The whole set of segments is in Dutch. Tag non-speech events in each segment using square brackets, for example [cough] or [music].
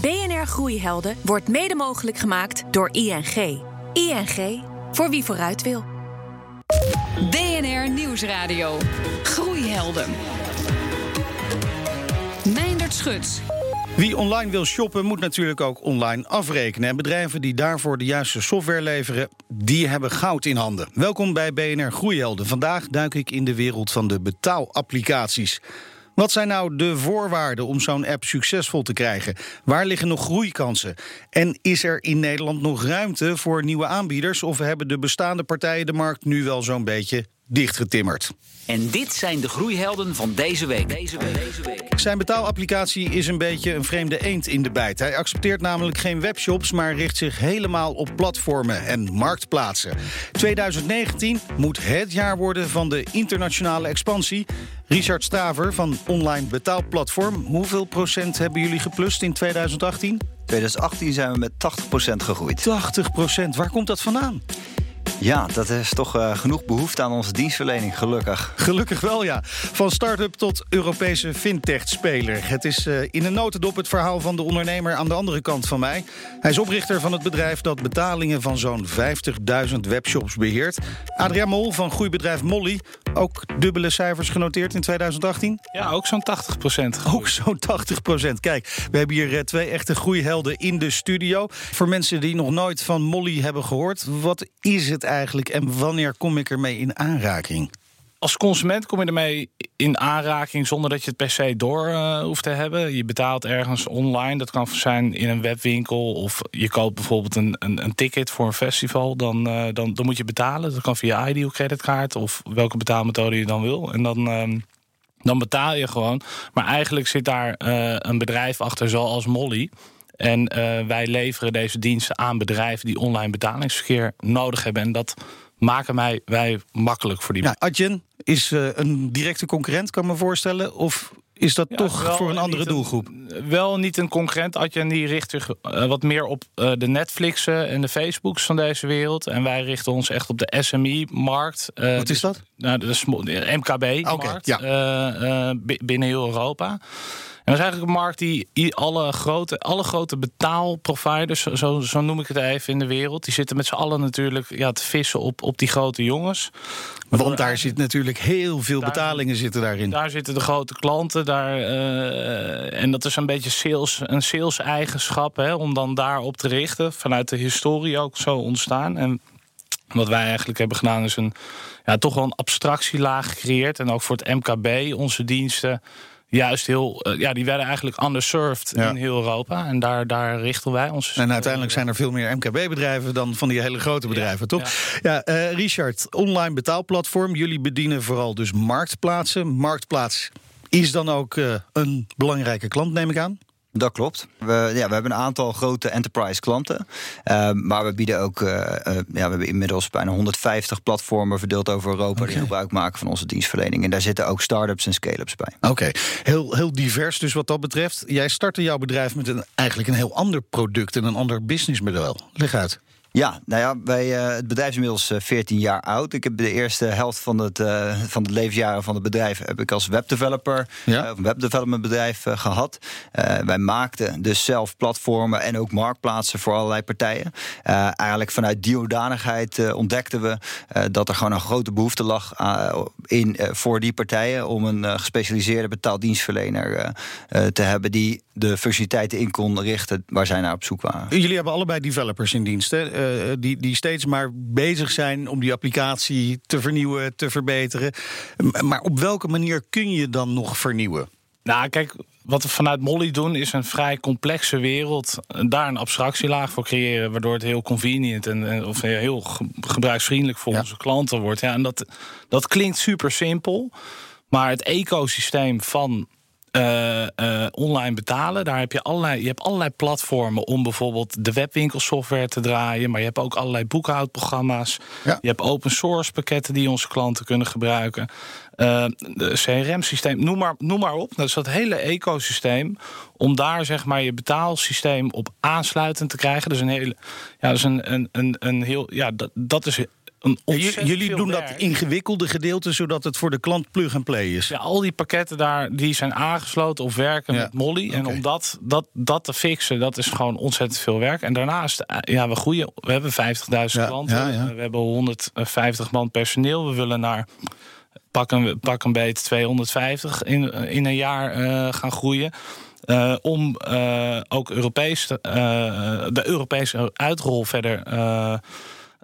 BNR Groeihelden wordt mede mogelijk gemaakt door ING. ING, voor wie vooruit wil. BNR Nieuwsradio. Groeihelden. Meindert Schut. Wie online wil shoppen, moet natuurlijk ook online afrekenen. En bedrijven die daarvoor de juiste software leveren, die hebben goud in handen. Welkom bij BNR Groeihelden. Vandaag duik ik in de wereld van de betaalapplicaties. Wat zijn nou de voorwaarden om zo'n app succesvol te krijgen? Waar liggen nog groeikansen? En is er in Nederland nog ruimte voor nieuwe aanbieders? Of hebben de bestaande partijen de markt nu wel zo'n beetje dichtgetimmerd? En dit zijn de groeihelden van deze week. Deze week. Deze week. Zijn betaalapplicatie is een beetje een vreemde eend in de bijt. Hij accepteert namelijk geen webshops, maar richt zich helemaal op platformen en marktplaatsen. 2019 moet het jaar worden van de internationale expansie. Richard Staver van online betaalplatform. Hoeveel procent hebben jullie geplust in 2018? 2018 zijn we met 80% gegroeid. 80 procent, waar komt dat vandaan? Ja, dat is toch uh, genoeg behoefte aan onze dienstverlening, gelukkig. Gelukkig wel, ja. Van start-up tot Europese fintech-speler. Het is uh, in een notendop het verhaal van de ondernemer aan de andere kant van mij. Hij is oprichter van het bedrijf dat betalingen van zo'n 50.000 webshops beheert. Adriaan Mol van groeibedrijf Molly. Ook dubbele cijfers genoteerd in 2018? Ja, ook zo'n 80 procent. Ook zo'n 80 procent. Kijk, we hebben hier uh, twee echte groeihelden in de studio. Voor mensen die nog nooit van Molly hebben gehoord, wat is het eigenlijk en wanneer kom ik ermee in aanraking? Als consument kom je ermee in aanraking zonder dat je het per se door uh, hoeft te hebben. Je betaalt ergens online. Dat kan zijn in een webwinkel. Of je koopt bijvoorbeeld een, een, een ticket voor een festival. Dan, uh, dan, dan moet je betalen. Dat kan via ID of creditcard. Of welke betaalmethode je dan wil. En dan, uh, dan betaal je gewoon. Maar eigenlijk zit daar uh, een bedrijf achter zoals Molly. En uh, wij leveren deze diensten aan bedrijven die online betalingsverkeer nodig hebben. En dat maken wij, wij makkelijk voor die ja, Adyen is uh, een directe concurrent, kan ik me voorstellen. Of is dat ja, toch voor een andere doelgroep? Een, wel niet een concurrent. Adyen die richt zich uh, wat meer op uh, de Netflixen en de Facebooks van deze wereld. En wij richten ons echt op de SME-markt. wat is dat? Nou, de, de MKB-markt okay, ja. binnen heel Europa. En dat is eigenlijk een markt die alle grote, alle grote betaalproviders, zo, zo noem ik het even in de wereld, die zitten met z'n allen natuurlijk ja, te vissen op, op die grote jongens. Want daar zit natuurlijk heel veel daar, betalingen zitten daarin. Daar zitten de grote klanten. Daar, uh, en dat is een beetje sales, een sales-eigenschap hè, om dan daarop te richten. Vanuit de historie ook zo ontstaan. En wat wij eigenlijk hebben gedaan is een ja, toch wel een abstractielaag gecreëerd. En ook voor het MKB, onze diensten juist heel, uh, ja, die werden eigenlijk underserved ja. in heel Europa. En daar, daar richten wij ons. En uiteindelijk zijn er veel meer MKB-bedrijven dan van die hele grote bedrijven, ja, toch? Ja, ja uh, Richard, online betaalplatform. Jullie bedienen vooral dus marktplaatsen. Marktplaats is dan ook uh, een belangrijke klant, neem ik aan. Dat klopt. We, ja, we hebben een aantal grote enterprise klanten. Uh, maar we bieden ook, uh, uh, ja, we hebben inmiddels bijna 150 platformen verdeeld over Europa okay. die gebruik maken van onze dienstverlening. En daar zitten ook start-ups en scale-ups bij. Oké, okay. heel, heel divers dus wat dat betreft. Jij startte jouw bedrijf met een, eigenlijk een heel ander product en een ander businessmodel. Leg uit. Ja, nou ja, wij, uh, het bedrijf is inmiddels uh, 14 jaar oud. Ik heb de eerste helft van het, uh, van de levensjaren van het bedrijf heb ik als webdeveloper, ja. een webdevelopment bedrijf gehad. wij maakten dus zelf platformen en ook marktplaatsen voor allerlei partijen. eigenlijk vanuit die hoedanigheid ontdekten we dat er gewoon een grote behoefte lag in, voor die partijen om een gespecialiseerde betaaldienstverlener te hebben die de functionaliteiten in kon richten waar zij naar op zoek waren. Jullie hebben allebei developers in dienst, hè? Uh, die, die steeds maar bezig zijn om die applicatie te vernieuwen, te verbeteren. Maar op welke manier kun je dan nog vernieuwen? Nou, kijk, wat we vanuit Molly doen is een vrij complexe wereld. Daar een abstractielaag voor creëren, waardoor het heel convenient en of heel gebruiksvriendelijk voor ja. onze klanten wordt. Ja, en dat, dat klinkt super simpel. Maar het ecosysteem van uh, uh, online betalen. Daar heb je allerlei, je hebt allerlei platformen om bijvoorbeeld de webwinkelsoftware te draaien. Maar je hebt ook allerlei boekhoudprogramma's. Ja. Je hebt open source pakketten die onze klanten kunnen gebruiken. Uh, de CRM-systeem, noem maar, noem maar op. Dat is dat hele ecosysteem. Om daar zeg maar je betaalsysteem op aansluitend te krijgen. Dus een hele. Ja, dus een, een, een, een heel. Ja, dat, dat is een Jullie doen werk. dat ingewikkelde gedeelte zodat het voor de klant plug and play is. Ja, al die pakketten daar die zijn aangesloten of werken Ja, met Molly. En om dat, dat, dat te fixen, dat is gewoon ontzettend veel werk. En daarnaast, eh, ja, we groeien. We hebben 50.000 Ja, klanten. ja, ja. We hebben 150 man personeel. We willen naar pak een, pak een beet 250 in, in een jaar eh, gaan groeien. Eh, om eh, ook Europees, te- eh, de Europese uitrol verder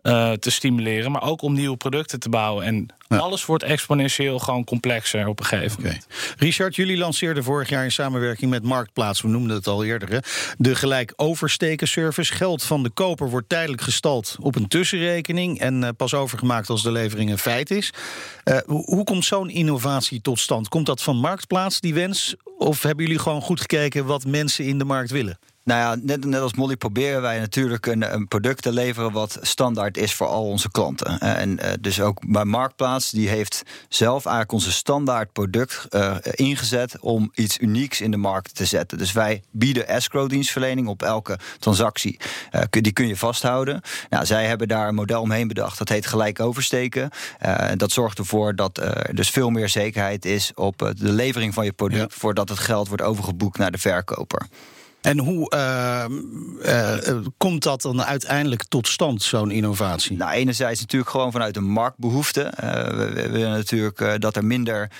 eh, te stimuleren. Maar ook om nieuwe producten te bouwen. En Ja. alles wordt exponentieel gewoon complexer op een gegeven moment. Richard, jullie lanceerden vorig jaar in samenwerking met Marktplaats, we noemden het al eerder, hè, de gelijk oversteken service. Geld van de koper wordt tijdelijk gestald op een tussenrekening en eh, pas overgemaakt als de levering een feit is. Eh, hoe komt zo'n innovatie tot stand? Komt dat van Marktplaats, die wens? Of hebben jullie gewoon goed gekeken wat mensen in de markt willen? Nou ja, net, net als Molly proberen wij natuurlijk een, een product te leveren wat standaard is voor al onze klanten. Eh, en eh, dus ook bij Marktplaats, die heeft zelf eigenlijk onze standaard product eh, ingezet om iets unieks in de markt te zetten. Dus wij bieden escrow-dienstverlening op elke transactie. Die kun je vasthouden. Nou, zij hebben daar een model omheen bedacht. Dat heet gelijk oversteken. Dat zorgt ervoor dat er dus veel meer zekerheid is op de levering van je product Ja. voordat het geld wordt overgeboekt naar de verkoper. En hoe eh, eh, eh, komt dat dan uiteindelijk tot stand, zo'n innovatie? Nou, enerzijds natuurlijk gewoon vanuit een marktbehoefte. Eh, we, willen natuurlijk dat er minder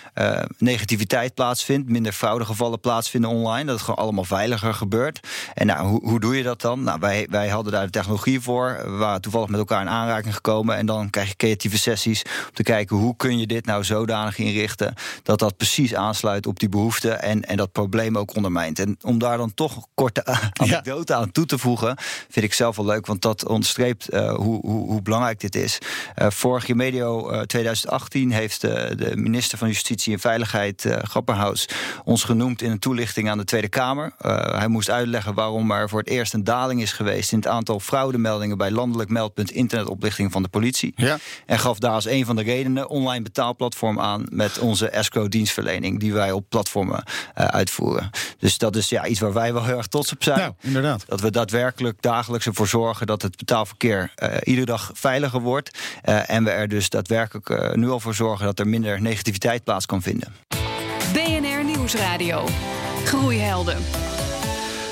negativiteit plaatsvindt, minder fraudegevallen plaatsvinden online. Dat het gewoon allemaal veiliger gebeurt. En nou, hoe, hoe doe je dat dan? Nou, wij, wij hadden daar de technologie voor. We waren toevallig met elkaar in aanraking gekomen. En dan krijg je creatieve sessies om te kijken hoe kun je dit nou zodanig inrichten dat dat precies aansluit op die behoefte en, en dat probleem ook ondermijnt. En om daar dan toch korte anekdote aan toe te voegen, vind ik zelf wel leuk, want dat onderstreept eh, hoe, hoe, hoe belangrijk dit is. Eh, vorig jaar medio eh, 2018 heeft eh, de minister van Justitie en Veiligheid, Grapperhaus, ons genoemd in een toelichting aan de Tweede Kamer. Hij moest uitleggen waarom er voor het eerst een daling is geweest in het aantal fraudemeldingen bij landelijk meldpunt internetoplichting van de politie. Ja. En gaf daar als een van de redenen online betaalplatform aan met onze escrow dienstverlening die wij op platformen uitvoeren. Dus dat is ja, iets waar wij wel heel erg trots op zijn. Nou, inderdaad. Dat we daadwerkelijk dagelijks ervoor zorgen dat het betaalverkeer eh, iedere dag veiliger wordt. Eh, en we er dus daadwerkelijk eh, nu al voor zorgen dat er minder negativiteit plaats kan vinden. BNR Nieuwsradio. Groeihelden.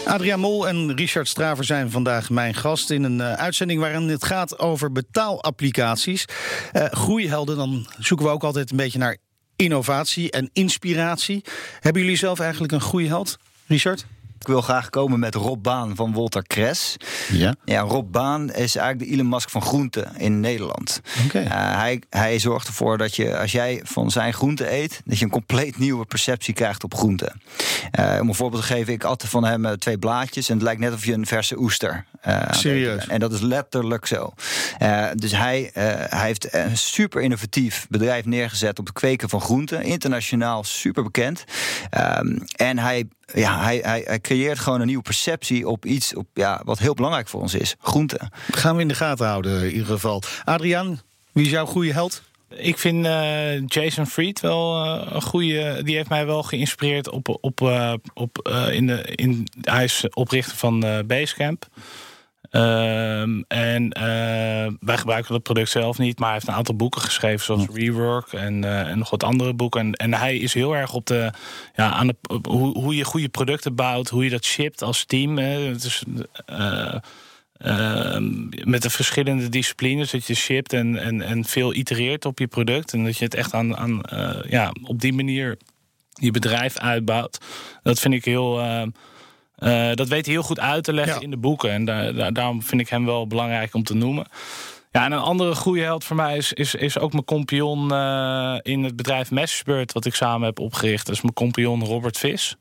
Adriaan Mol en Richard Straver zijn vandaag mijn gast in een uitzending waarin het gaat over betaalapplicaties. Eh groeihelden, dan zoeken we ook altijd een beetje naar innovatie en inspiratie. Hebben jullie zelf eigenlijk een groeiheld, Richard? Ik wil graag komen met Rob Baan van Wolter Kres. Ja. Ja, Rob Baan is eigenlijk de Elon Musk van groenten in Nederland. Oké. Uh, hij, hij zorgt ervoor dat je, als jij van zijn groenten eet, dat je een compleet nieuwe perceptie krijgt op groenten. Uh, om een voorbeeld te geven, ik at van hem uh, twee blaadjes en het lijkt net of je een verse oester. Uh, Serieus? En dat is letterlijk zo. Dus hij, hij heeft een super innovatief bedrijf neergezet op het kweken van groenten. Internationaal super bekend. Um, en hij ja, hij, hij, hij, creëert gewoon een nieuwe perceptie op iets op, ja, wat heel belangrijk voor ons is: groenten. Gaan we in de gaten houden, in ieder geval. Adriaan, wie is jouw goede held? Ik vind uh, Jason Fried wel uh, een goede. Die heeft mij wel geïnspireerd op. op, uh, op in de, in, hij is oprichter van Basecamp. Um, en wij gebruiken dat product zelf niet, maar hij heeft een aantal boeken geschreven, zoals Rework en, en nog wat andere boeken. En, en, hij is heel erg op de, ja, aan de, op hoe, hoe je goede producten bouwt, hoe je dat shipt als team. Het is, uh, met de verschillende disciplines dat je shipt en, en, en veel itereert op je product. En dat je het echt aan, aan uh, ja, op die manier je bedrijf uitbouwt. Dat vind ik heel. Uh, dat weet hij heel goed uit te leggen ja. in de boeken. En da da daarom vind ik hem wel belangrijk om te noemen. Ja, en een andere goede held voor mij is, is, is ook mijn compagnon uh, in het bedrijf Messersbird, wat ik samen heb opgericht. Dat is mijn compagnon Robert Vis.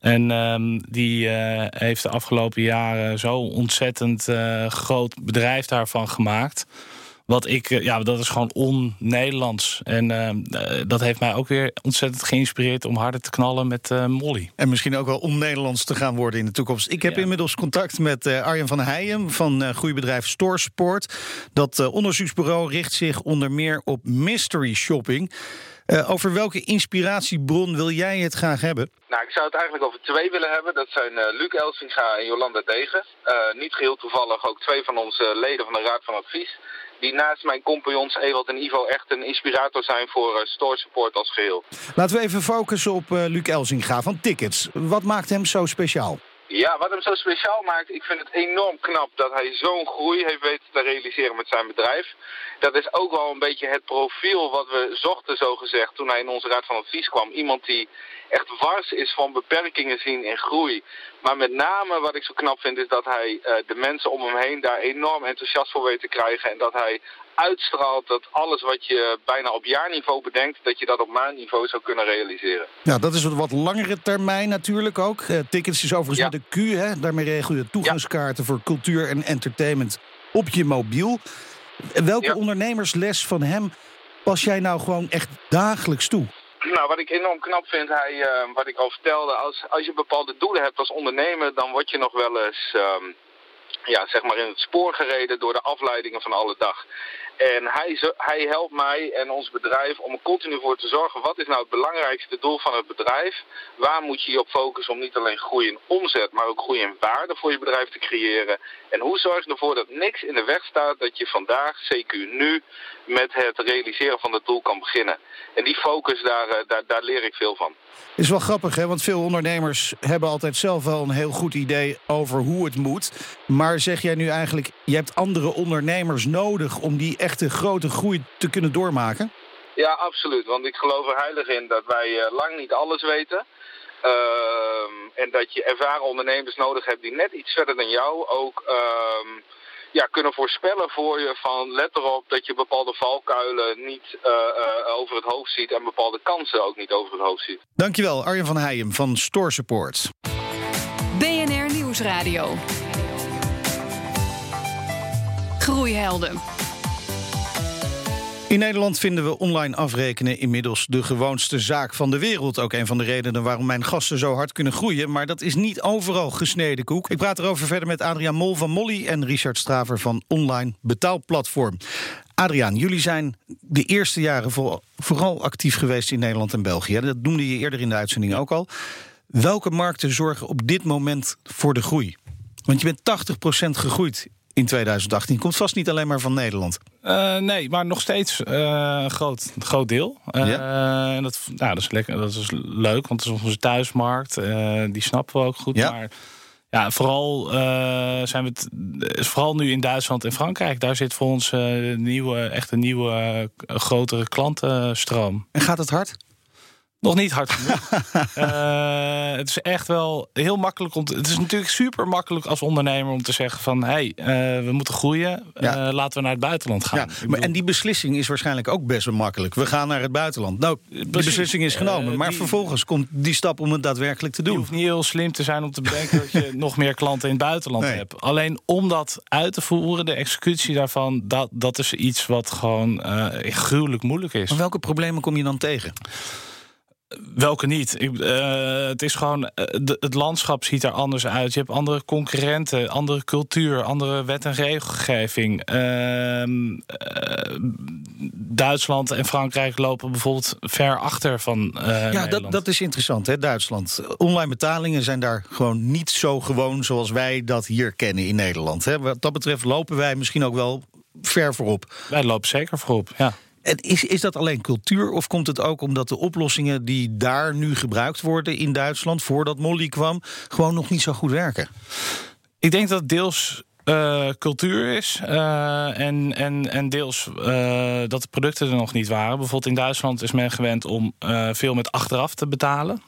En um, die uh, heeft de afgelopen jaren zo ontzettend groot bedrijf daarvan gemaakt. Wat ik, uh, ja, dat is gewoon on-Nederlands. En uh, dat heeft mij ook weer ontzettend geïnspireerd om harder te knallen met uh, Molly. En misschien ook wel on-Nederlands te gaan worden in de toekomst. Ik heb ja. inmiddels contact met Arjen van Heijem van groeibedrijf Storesport. Dat onderzoeksbureau richt zich onder meer op mystery shopping. Uh, over welke inspiratiebron wil jij het graag hebben? Nou, ik zou het eigenlijk over twee willen hebben. Dat zijn uh, Luc Elsinga en Jolanda Degen. Uh, niet geheel toevallig ook twee van onze leden van de Raad van Advies. Die naast mijn compagnons Ewald en Ivo echt een inspirator zijn voor store support als geheel. Laten we even focussen op Luc Elsinga van Tickets. Wat maakt hem zo speciaal? Ja, wat hem zo speciaal maakt, ik vind het enorm knap dat hij zo'n groei heeft weten te realiseren met zijn bedrijf. Dat is ook wel een beetje het profiel wat we zochten, zo gezegd, toen hij in onze raad van advies kwam. Iemand die echt wars is van beperkingen zien in groei. Maar met name wat ik zo knap vind is dat hij uh, de mensen om hem heen daar enorm enthousiast voor weet te krijgen. En dat hij uitstraalt dat alles wat je bijna op jaarniveau bedenkt, dat je dat op maandniveau zou kunnen realiseren. Ja, dat is een wat langere termijn natuurlijk ook. Uh, tickets is overigens ja. met de Q, hè? daarmee regel je toegangskaarten ja. voor cultuur en entertainment op je mobiel. Welke ja. ondernemersles van hem pas jij nou gewoon echt dagelijks toe? Nou, wat ik enorm knap vind, hij, uh, wat ik al vertelde, als, als je bepaalde doelen hebt als ondernemer, dan word je nog wel eens um, ja, zeg maar in het spoor gereden door de afleidingen van alle dag. En hij, hij helpt mij en ons bedrijf om er continu voor te zorgen... wat is nou het belangrijkste doel van het bedrijf? Waar moet je je op focussen om niet alleen groei in omzet... maar ook groei in waarde voor je bedrijf te creëren? En hoe zorg je ervoor dat niks in de weg staat... dat je vandaag, CQ nu, met het realiseren van het doel kan beginnen? En die focus, daar, eh, daar, daar leer ik veel van. Is wel grappig, hè? want veel ondernemers hebben altijd zelf wel een heel goed idee over hoe het moet. Maar zeg jij nu eigenlijk, je hebt andere ondernemers nodig om die echte grote groei te kunnen doormaken? Ja, absoluut. Want ik geloof er heilig in dat wij uh, lang niet alles weten. Uh, en dat je ervaren ondernemers nodig hebt die net iets verder dan jou ook uh, ja, kunnen voorspellen voor je van let erop dat je bepaalde valkuilen niet uh, over het hoofd ziet en bepaalde kansen ook niet over het hoofd ziet. Dankjewel Arjen van Heijem van Store Support. BNR Nieuwsradio. Groeihelden. In Nederland vinden we online afrekenen inmiddels de gewoonste zaak van de wereld. Ook een van de redenen waarom mijn gasten zo hard kunnen groeien. Maar dat is niet overal gesneden koek. Ik praat erover verder met Adriaan Mol van Molly en Richard Straver van Online Betaalplatform. Adriaan, jullie zijn de eerste jaren vooral actief geweest in Nederland en België. Dat noemde je eerder in de uitzending ook al. Welke markten zorgen op dit moment voor de groei? Want je bent 80% gegroeid in 2018. Komt vast niet alleen maar van Nederland. Uh, nee, maar nog steeds uh, een groot, groot deel. Uh, ja. en dat, nou, dat, is lekker, dat is leuk, want het is onze thuismarkt. die snappen we ook goed. Ja. Maar ja, vooral zijn we het, vooral nu in Duitsland en Frankrijk. Daar zit voor ons nieuwe, echt een nieuwe, grotere klantenstroom. En gaat het hard? Nog niet hard genoeg. uh, [laughs] het is echt wel heel makkelijk om. Te, het is natuurlijk super makkelijk als ondernemer om te zeggen van hé, hey, uh, we moeten groeien. Ja. Uh, laten we naar het buitenland gaan. Ja, maar, bedoel... En die beslissing is waarschijnlijk ook best wel makkelijk. We gaan naar het buitenland. Nou, de beslissing is genomen. maar die, vervolgens komt die stap om het daadwerkelijk te doen. Je hoeft niet heel slim te zijn om te bedenken dat je [laughs] nog meer klanten in het buitenland nee. hebt. Alleen om dat uit te voeren, de executie daarvan, dat, dat is iets wat gewoon gruwelijk moeilijk is. Maar welke problemen kom je dan tegen? Welke niet? Ik, uh, het is gewoon, de, het landschap ziet er anders uit. Je hebt andere concurrenten, andere cultuur, andere wet en regelgeving. Uh, uh, Duitsland en Frankrijk lopen bijvoorbeeld ver achter van. ja, dat, dat is interessant, hè, Duitsland. Online betalingen zijn daar gewoon niet zo gewoon zoals wij dat hier kennen in Nederland. Hè. Wat dat betreft lopen wij misschien ook wel ver voorop. Wij lopen zeker voorop, ja. En is, is dat alleen cultuur of komt het ook omdat de oplossingen die daar nu gebruikt worden in Duitsland voordat Molly kwam, gewoon nog niet zo goed werken? Ik denk dat deels uh, cultuur is. Uh, en, en, en deels uh, dat de producten er nog niet waren. Bijvoorbeeld in Duitsland is men gewend om veel met achteraf te betalen.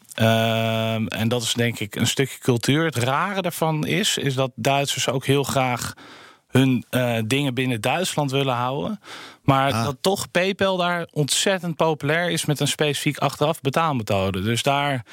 en dat is denk ik een stukje cultuur. Het rare daarvan is, is dat Duitsers ook heel graag hun uh, dingen binnen Duitsland willen houden. Maar ah. dat toch PayPal daar ontzettend populair is met een specifiek achteraf betaalmethode. Dus daar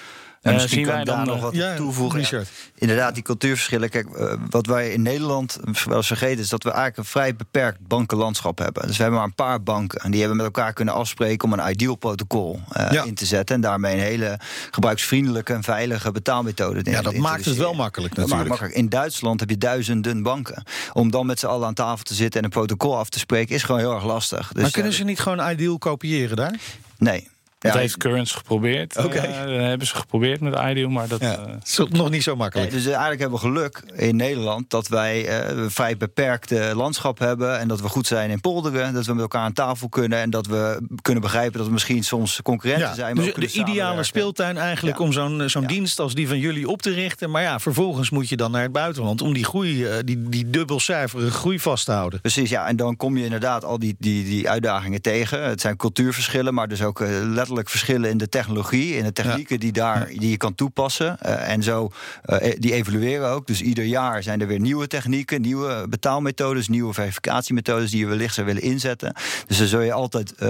en misschien uh, zien wij dan nog wat ja, toevoegen. Richard. Inderdaad, die cultuurverschillen. Kijk, uh, wat wij in Nederland wel eens vergeten is dat we eigenlijk een vrij beperkt bankenlandschap hebben. Dus we hebben maar een paar banken en die hebben met elkaar kunnen afspreken om een ideal protocol uh, ja. in te zetten en daarmee een hele gebruiksvriendelijke en veilige betaalmethode. Ja, dat maakt het wel makkelijk natuurlijk. Makkelijk. In Duitsland heb je duizenden banken. Om dan met z'n allen aan tafel te zitten en een protocol af te spreken is gewoon heel erg lastig. Dus, maar kunnen ze niet gewoon ideal kopiëren daar? Nee. Dat Ja, heeft Currents geprobeerd. Oké. Eh, dat hebben ze geprobeerd met Ideal, maar dat... Ja. eh, Het is nog niet zo makkelijk. dus eigenlijk hebben we geluk in Nederland dat wij eh, een vrij beperkte landschap hebben. En dat we goed zijn in polderen. Dat we met elkaar aan tafel kunnen. En dat we kunnen begrijpen dat we misschien soms concurrenten Ja, zijn. Maar dus de ideale speeltuin eigenlijk Ja. om zo'n zo'n Ja. dienst als die van jullie op te richten. Maar ja, vervolgens moet je dan naar het buitenland om die groei, die, die dubbelcijferige groei vast te houden. Precies, ja. En dan kom je inderdaad al die, die, die uitdagingen tegen. Het zijn cultuurverschillen, maar dus ook eh, verschillen in de technologie, in de technieken die, daar, die je kan toepassen. Eh, en zo, eh, die evolueren ook. Dus ieder jaar zijn er weer nieuwe technieken, nieuwe betaalmethodes, nieuwe verificatiemethodes die je wellicht zou willen inzetten. Dus dan zul je altijd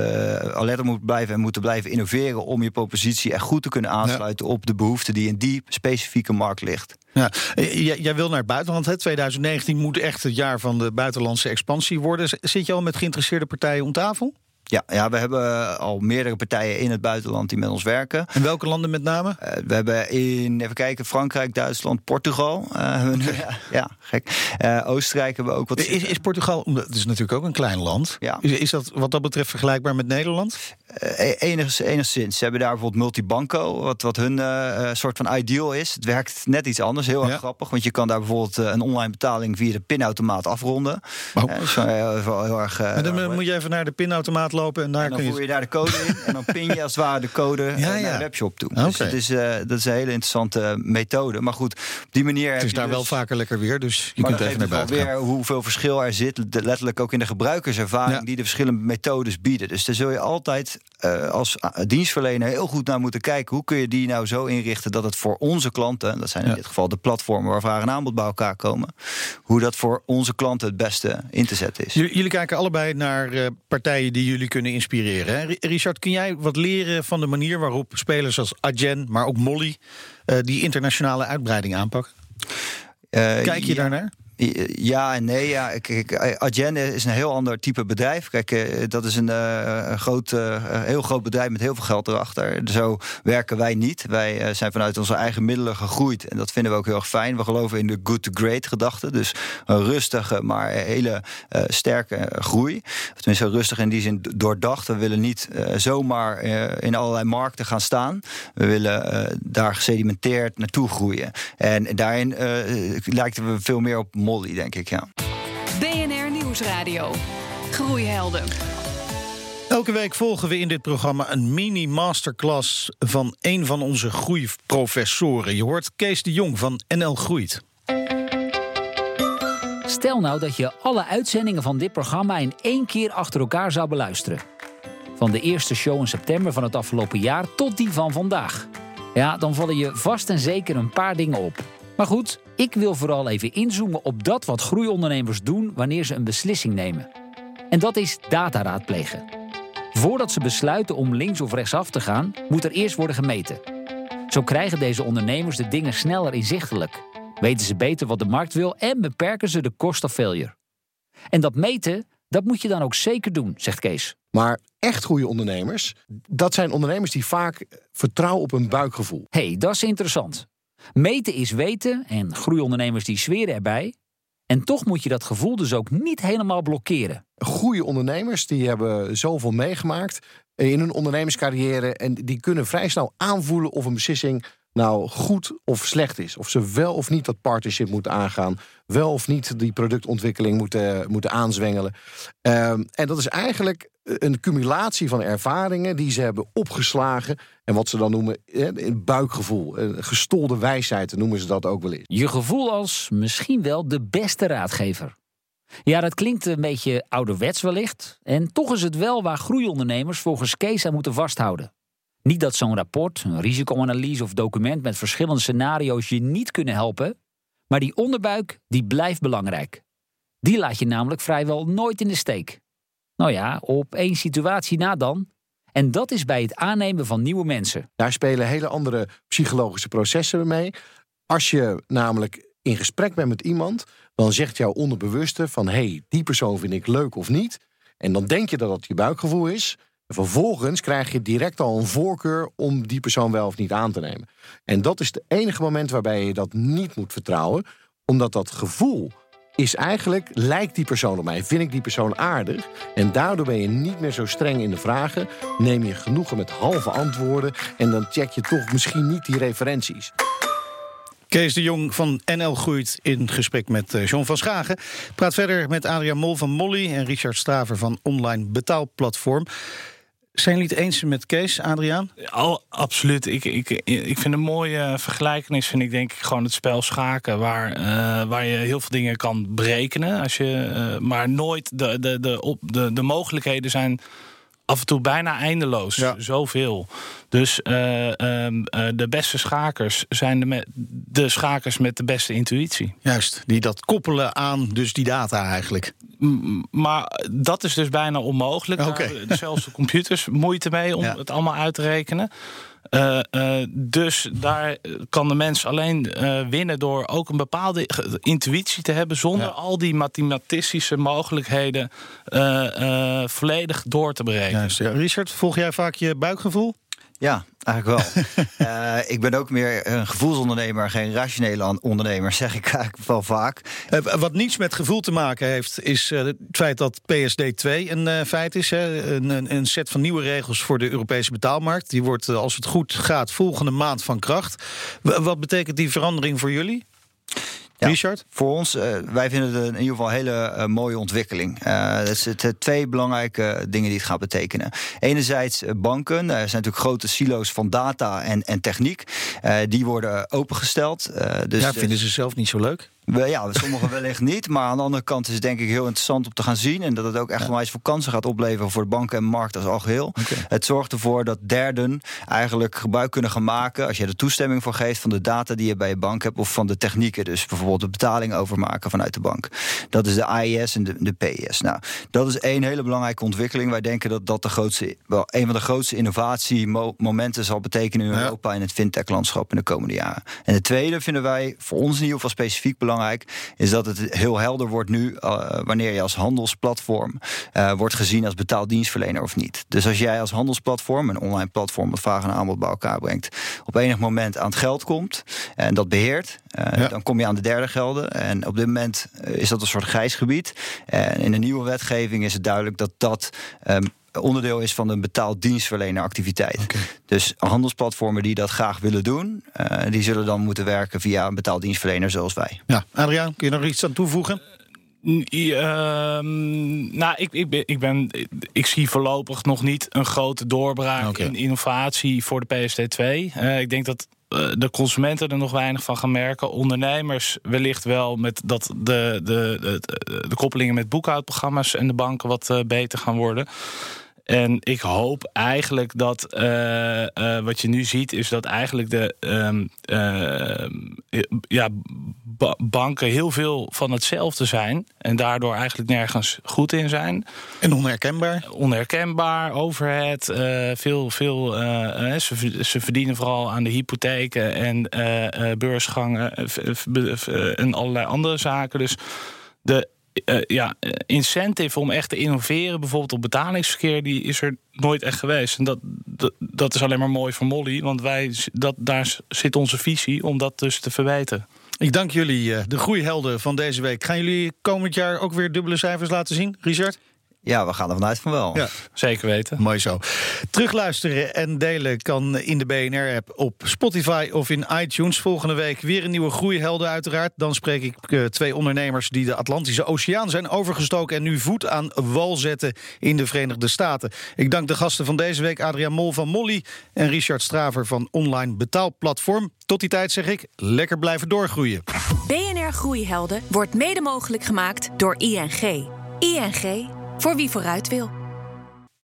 alert op moeten blijven en moeten blijven innoveren om je propositie echt goed te kunnen aansluiten op de behoefte die in die specifieke markt ligt. Ja. Jij, wil naar het buitenland. Hè? 2019 moet echt het jaar van de buitenlandse expansie worden. Zit je al met geïnteresseerde partijen om tafel? Ja, ja, we hebben al meerdere partijen in het buitenland die met ons werken. En welke landen met name? Eh, we hebben in, even kijken, Frankrijk, Duitsland, Portugal. eh, [laughs] ja, ja, gek. Eh, Oostenrijk hebben we ook wat. Is, is Portugal, omdat het is natuurlijk ook een klein land. Ja. Is, is dat wat dat betreft vergelijkbaar met Nederland? Eh, enigszins, enigszins. Ze hebben daar bijvoorbeeld Multibanco, wat, wat hun eh, eh, soort van ideal is. Het werkt net iets anders, heel erg Ja. grappig. Want je kan daar bijvoorbeeld een online betaling via de pinautomaat afronden. Oh. Dus, heel, heel erg. dan moet je even naar de pinautomaat lopen en daar en dan kun voer je. je daar de code in en dan pin je als het ware de code Ja, naar ja. de webshop toe. Dus het is, dat is een hele interessante methode. Maar goed, op die manier Het is je daar dus- wel vaker lekker weer, dus je maar kunt even naar buiten gaan. weer hoeveel verschil er zit, letterlijk ook in de gebruikerservaring die de verschillende methodes bieden. Dus daar zul je altijd eh, als eh, dienstverlener heel goed naar moeten kijken. Hoe kun je die nou zo inrichten dat het voor onze klanten, dat zijn in Ja. dit geval de platformen waar vraag en aanbod bij elkaar komen, hoe dat voor onze klanten het beste in te zetten is. Jullie, jullie kijken allebei naar eh, partijen die jullie kunnen inspireren. Hè? Richard, kun jij wat leren van de manier waarop spelers als Adyen, maar ook Molly, die internationale uitbreiding aanpakken? Kijk je ja. daarnaar? Ja en nee. Ja. Adyen is een heel ander type bedrijf. Kijk, eh, dat is een, eh, groot, eh, heel groot bedrijf met heel veel geld erachter. Zo werken wij niet. Wij zijn vanuit onze eigen middelen gegroeid. En dat vinden we ook heel erg fijn. We geloven in de good to great gedachte. Dus een rustige, maar hele sterke groei. Of tenminste rustig in die zin doordacht. We willen niet zomaar in allerlei markten gaan staan. We willen daar gesedimenteerd naartoe groeien. En daarin lijken we veel meer op Molly, denk ik, ja. BNR Nieuwsradio. Groeihelden. Elke week volgen we in dit programma een mini-masterclass van een van onze groeiprofessoren. Je hoort Kees de Jong van NL Groeit. Stel nou dat je alle uitzendingen van dit programma in één keer achter elkaar zou beluisteren. Van de eerste show in september van het afgelopen jaar tot die van vandaag. Ja, dan vallen je vast en zeker een paar dingen op. Maar goed, ik wil vooral even inzoomen op dat wat groeiondernemers doen wanneer ze een beslissing nemen. En dat is data raadplegen. Voordat ze besluiten om links of rechtsaf te gaan, moet er eerst worden gemeten. Zo krijgen deze ondernemers de dingen sneller inzichtelijk. Weten ze beter wat de markt wil en beperken ze de cost of failure. En dat meten, dat moet je dan ook zeker doen, zegt Kees. Maar echt goede ondernemers, dat zijn ondernemers die vaak vertrouwen op een buikgevoel. Hé, hey, dat is interessant. Meten is weten en groeiondernemers die zweren erbij. En toch moet je dat gevoel dus ook niet helemaal blokkeren. Goede ondernemers die hebben zoveel meegemaakt in hun ondernemerscarrière en die kunnen vrij snel aanvoelen of een beslissing nou goed of slecht is. Of ze wel of niet dat partnership moeten aangaan, wel of niet die productontwikkeling moeten, moeten aanzwengelen. Ehm, en dat is eigenlijk een cumulatie van ervaringen die ze hebben opgeslagen. En wat ze dan noemen een buikgevoel, een gestolde wijsheid noemen ze dat ook wel eens. Je gevoel als misschien wel de beste raadgever. Ja, dat klinkt een beetje ouderwets wellicht. En toch is het wel waar groeiondernemers volgens Kees aan moeten vasthouden. Niet dat zo'n rapport, een risicoanalyse of document met verschillende scenario's je niet kunnen helpen. Maar die onderbuik, die blijft belangrijk. Die laat je namelijk vrijwel nooit in de steek. Nou ja, op één situatie na dan. En dat is bij het aannemen van nieuwe mensen. Daar spelen hele andere psychologische processen mee. Als je namelijk in gesprek bent met iemand, dan zegt jouw onderbewuste van hé, hey, die persoon vind ik leuk of niet. En dan denk je dat dat je buikgevoel is. En vervolgens krijg je direct al een voorkeur om die persoon wel of niet aan te nemen. En dat is het enige moment waarbij je dat niet moet vertrouwen, omdat dat gevoel is eigenlijk, lijkt die persoon op mij? Vind ik die persoon aardig? En daardoor ben je niet meer zo streng in de vragen. Neem je genoegen met halve antwoorden. En dan check je toch misschien niet die referenties. Kees de Jong van NL Groeit in gesprek met eh, John van Schagen. Praat verder met Adriaan Mol van Molly en Richard Staver van Online Betaalplatform. Zijn jullie het eens met Kees, Adriaan? Al, absoluut. Ik, ik, ik vind een mooie vergelijkenis, vind ik denk ik gewoon het spel schaken, waar, uh, waar je heel veel dingen kan berekenen. Als je, uh, maar nooit de, de, de, op, de, de mogelijkheden zijn af en toe bijna eindeloos. Ja. Zoveel. Dus uh, uh, de beste schakers zijn de, de schakers met de beste intuïtie. Juist, die dat koppelen aan dus die data eigenlijk. Maar dat is dus bijna onmogelijk. Okay. Daar [laughs] zelfs de computers moeite mee om ja. het allemaal uit te rekenen. Uh, uh, dus daar kan de mens alleen uh, winnen door ook een bepaalde intuïtie te hebben, zonder ja. al die mathematische mogelijkheden volledig door te berekenen. Juist, ja. Richard, volg jij vaak je buikgevoel? Ja, eigenlijk wel. uh, [laughs] ik ben ook meer een gevoelsondernemer, geen rationele ondernemer, zeg ik eigenlijk wel vaak. Uh, wat niets met gevoel te maken heeft, is uh, het feit dat PSD2 een feit is. Hè? Een, een, set van nieuwe regels voor de Europese betaalmarkt. Die wordt, als het goed gaat, volgende maand van kracht. W wat betekent die verandering voor jullie? Ja, Richard? Voor ons, uh, wij vinden het in ieder geval een hele uh, mooie ontwikkeling. Uh, er zitten twee belangrijke dingen die het gaat betekenen. Enerzijds banken, er zijn natuurlijk grote silo's van data en, en techniek. die worden opengesteld. dus, ja, vinden ze zelf niet zo leuk? Ja, sommigen wellicht niet. Maar aan de andere kant is het denk ik heel interessant om te gaan zien. En dat het ook echt onwijs veel kansen gaat opleveren voor de banken en markt als algeheel. Okay. Het zorgt ervoor dat derden eigenlijk gebruik kunnen gaan maken. als je er toestemming voor geeft van de data die je bij je bank hebt. of van de technieken. Dus bijvoorbeeld de betaling overmaken vanuit de bank. Dat is de AIS en de, de PIS. Nou, dat is één hele belangrijke ontwikkeling. Wij denken dat dat de grootste, wel, een van de grootste innovatiemomenten zal betekenen in Europa. Ja. in het fintech-landschap in de komende jaren. En de tweede vinden wij voor ons in ieder geval specifiek belangrijk is dat het heel helder wordt nu uh, wanneer je als handelsplatform uh, wordt gezien als betaaldienstverlener of niet. Dus als jij als handelsplatform, een online platform dat vraag en aanbod bij elkaar brengt, op enig moment aan het geld komt en dat beheert, uh, ja. dan kom je aan de derde gelden. En op dit moment is dat een soort grijs gebied. En in de nieuwe wetgeving is het duidelijk dat dat um, onderdeel is van een betaald dienstverleneractiviteit. Okay. Dus handelsplatformen die dat graag willen doen, uh, die zullen dan moeten werken via een betaald dienstverlener zoals wij. Ja, Adriaan, kun je nog iets aan toevoegen? Uh, nou, ik, ik, ben, ik, ben, ik zie voorlopig nog niet een grote doorbraak okay. in innovatie voor de PSD2. Uh, ik denk dat uh, de consumenten er nog weinig van gaan merken. Ondernemers wellicht wel met dat de, de, de, de koppelingen met boekhoudprogramma's en de banken wat uh, beter gaan worden. En ik hoop eigenlijk dat uh, uh, wat je nu ziet, is dat eigenlijk de um, uh, ja, ba banken heel veel van hetzelfde zijn. En daardoor eigenlijk nergens goed in zijn. En onherkenbaar? Onherkenbaar, overhead. veel, veel, ze, ze, verdienen vooral aan de hypotheken en beursgangen en allerlei andere zaken. Dus de uh, ja, incentive om echt te innoveren, bijvoorbeeld op betalingsverkeer, die is er nooit echt geweest. En dat, dat, is alleen maar mooi voor Molly, want wij, dat, daar zit onze visie om dat dus te verbeteren. Ik dank jullie, de groeihelden van deze week. Gaan jullie komend jaar ook weer dubbele cijfers laten zien, Richard? Ja, we gaan er vanuit van wel. Ja. Zeker weten. Mooi zo. Terugluisteren en delen kan in de BNR-app op Spotify of in iTunes. Volgende week weer een nieuwe groeihelden uiteraard. Dan spreek ik uh, twee ondernemers die de Atlantische Oceaan zijn overgestoken... en nu voet aan wal zetten in de Verenigde Staten. Ik dank de gasten van deze week, Adriaan Mol van Molly... en Richard Straver van Online Betaalplatform. Tot die tijd zeg ik, lekker blijven doorgroeien. BNR Groeihelden wordt mede mogelijk gemaakt door ING. ING... Voor wie vooruit wil.